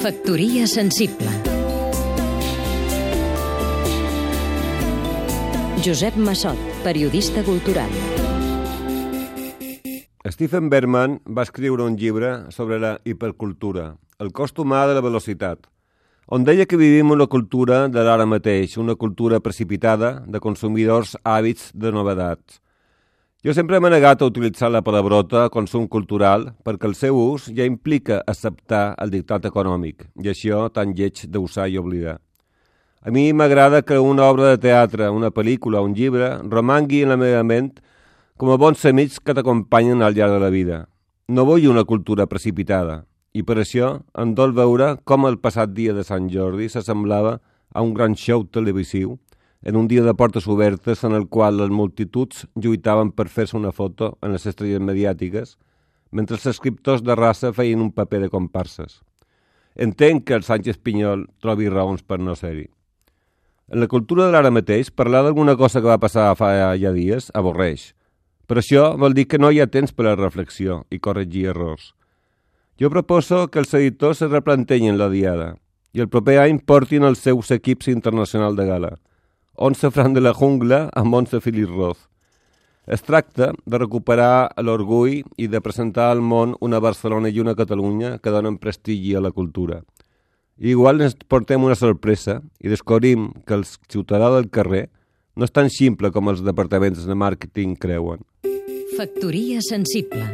Factoria sensible Josep Massot, periodista cultural Stephen Berman va escriure un llibre sobre la hipercultura, el cost humà de la velocitat, on deia que vivim una cultura de l'ara mateix, una cultura precipitada de consumidors hàbits de novetats. Jo sempre m'he negat a utilitzar la palabrota consum cultural perquè el seu ús ja implica acceptar el dictat econòmic i això tan lleig d'usar i oblidar. A mi m'agrada que una obra de teatre, una pel·lícula, un llibre, romangui en la meva ment com a bons amics que t'acompanyen al llarg de la vida. No vull una cultura precipitada, i per això em dol veure com el passat dia de Sant Jordi s'assemblava a un gran show televisiu en un dia de portes obertes en el qual les multituds lluitaven per fer-se una foto en les estrelles mediàtiques, mentre els escriptors de raça feien un paper de comparses. Entenc que el Sánchez Pinyol trobi raons per no ser-hi. En la cultura de l'ara mateix, parlar d'alguna cosa que va passar fa ja dies avorreix. Per això vol dir que no hi ha temps per a la reflexió i corregir errors. Jo proposo que els editors se replanteñin la diada i el proper any portin els seus equips internacional de gala – 11 Fran de la Jungla amb 11 Philip Roth. Es tracta de recuperar l'orgull i de presentar al món una Barcelona i una Catalunya que donen prestigi a la cultura. I igual ens portem una sorpresa i descobrim que el ciutadà del carrer no és tan simple com els departaments de màrqueting creuen. Factoria sensible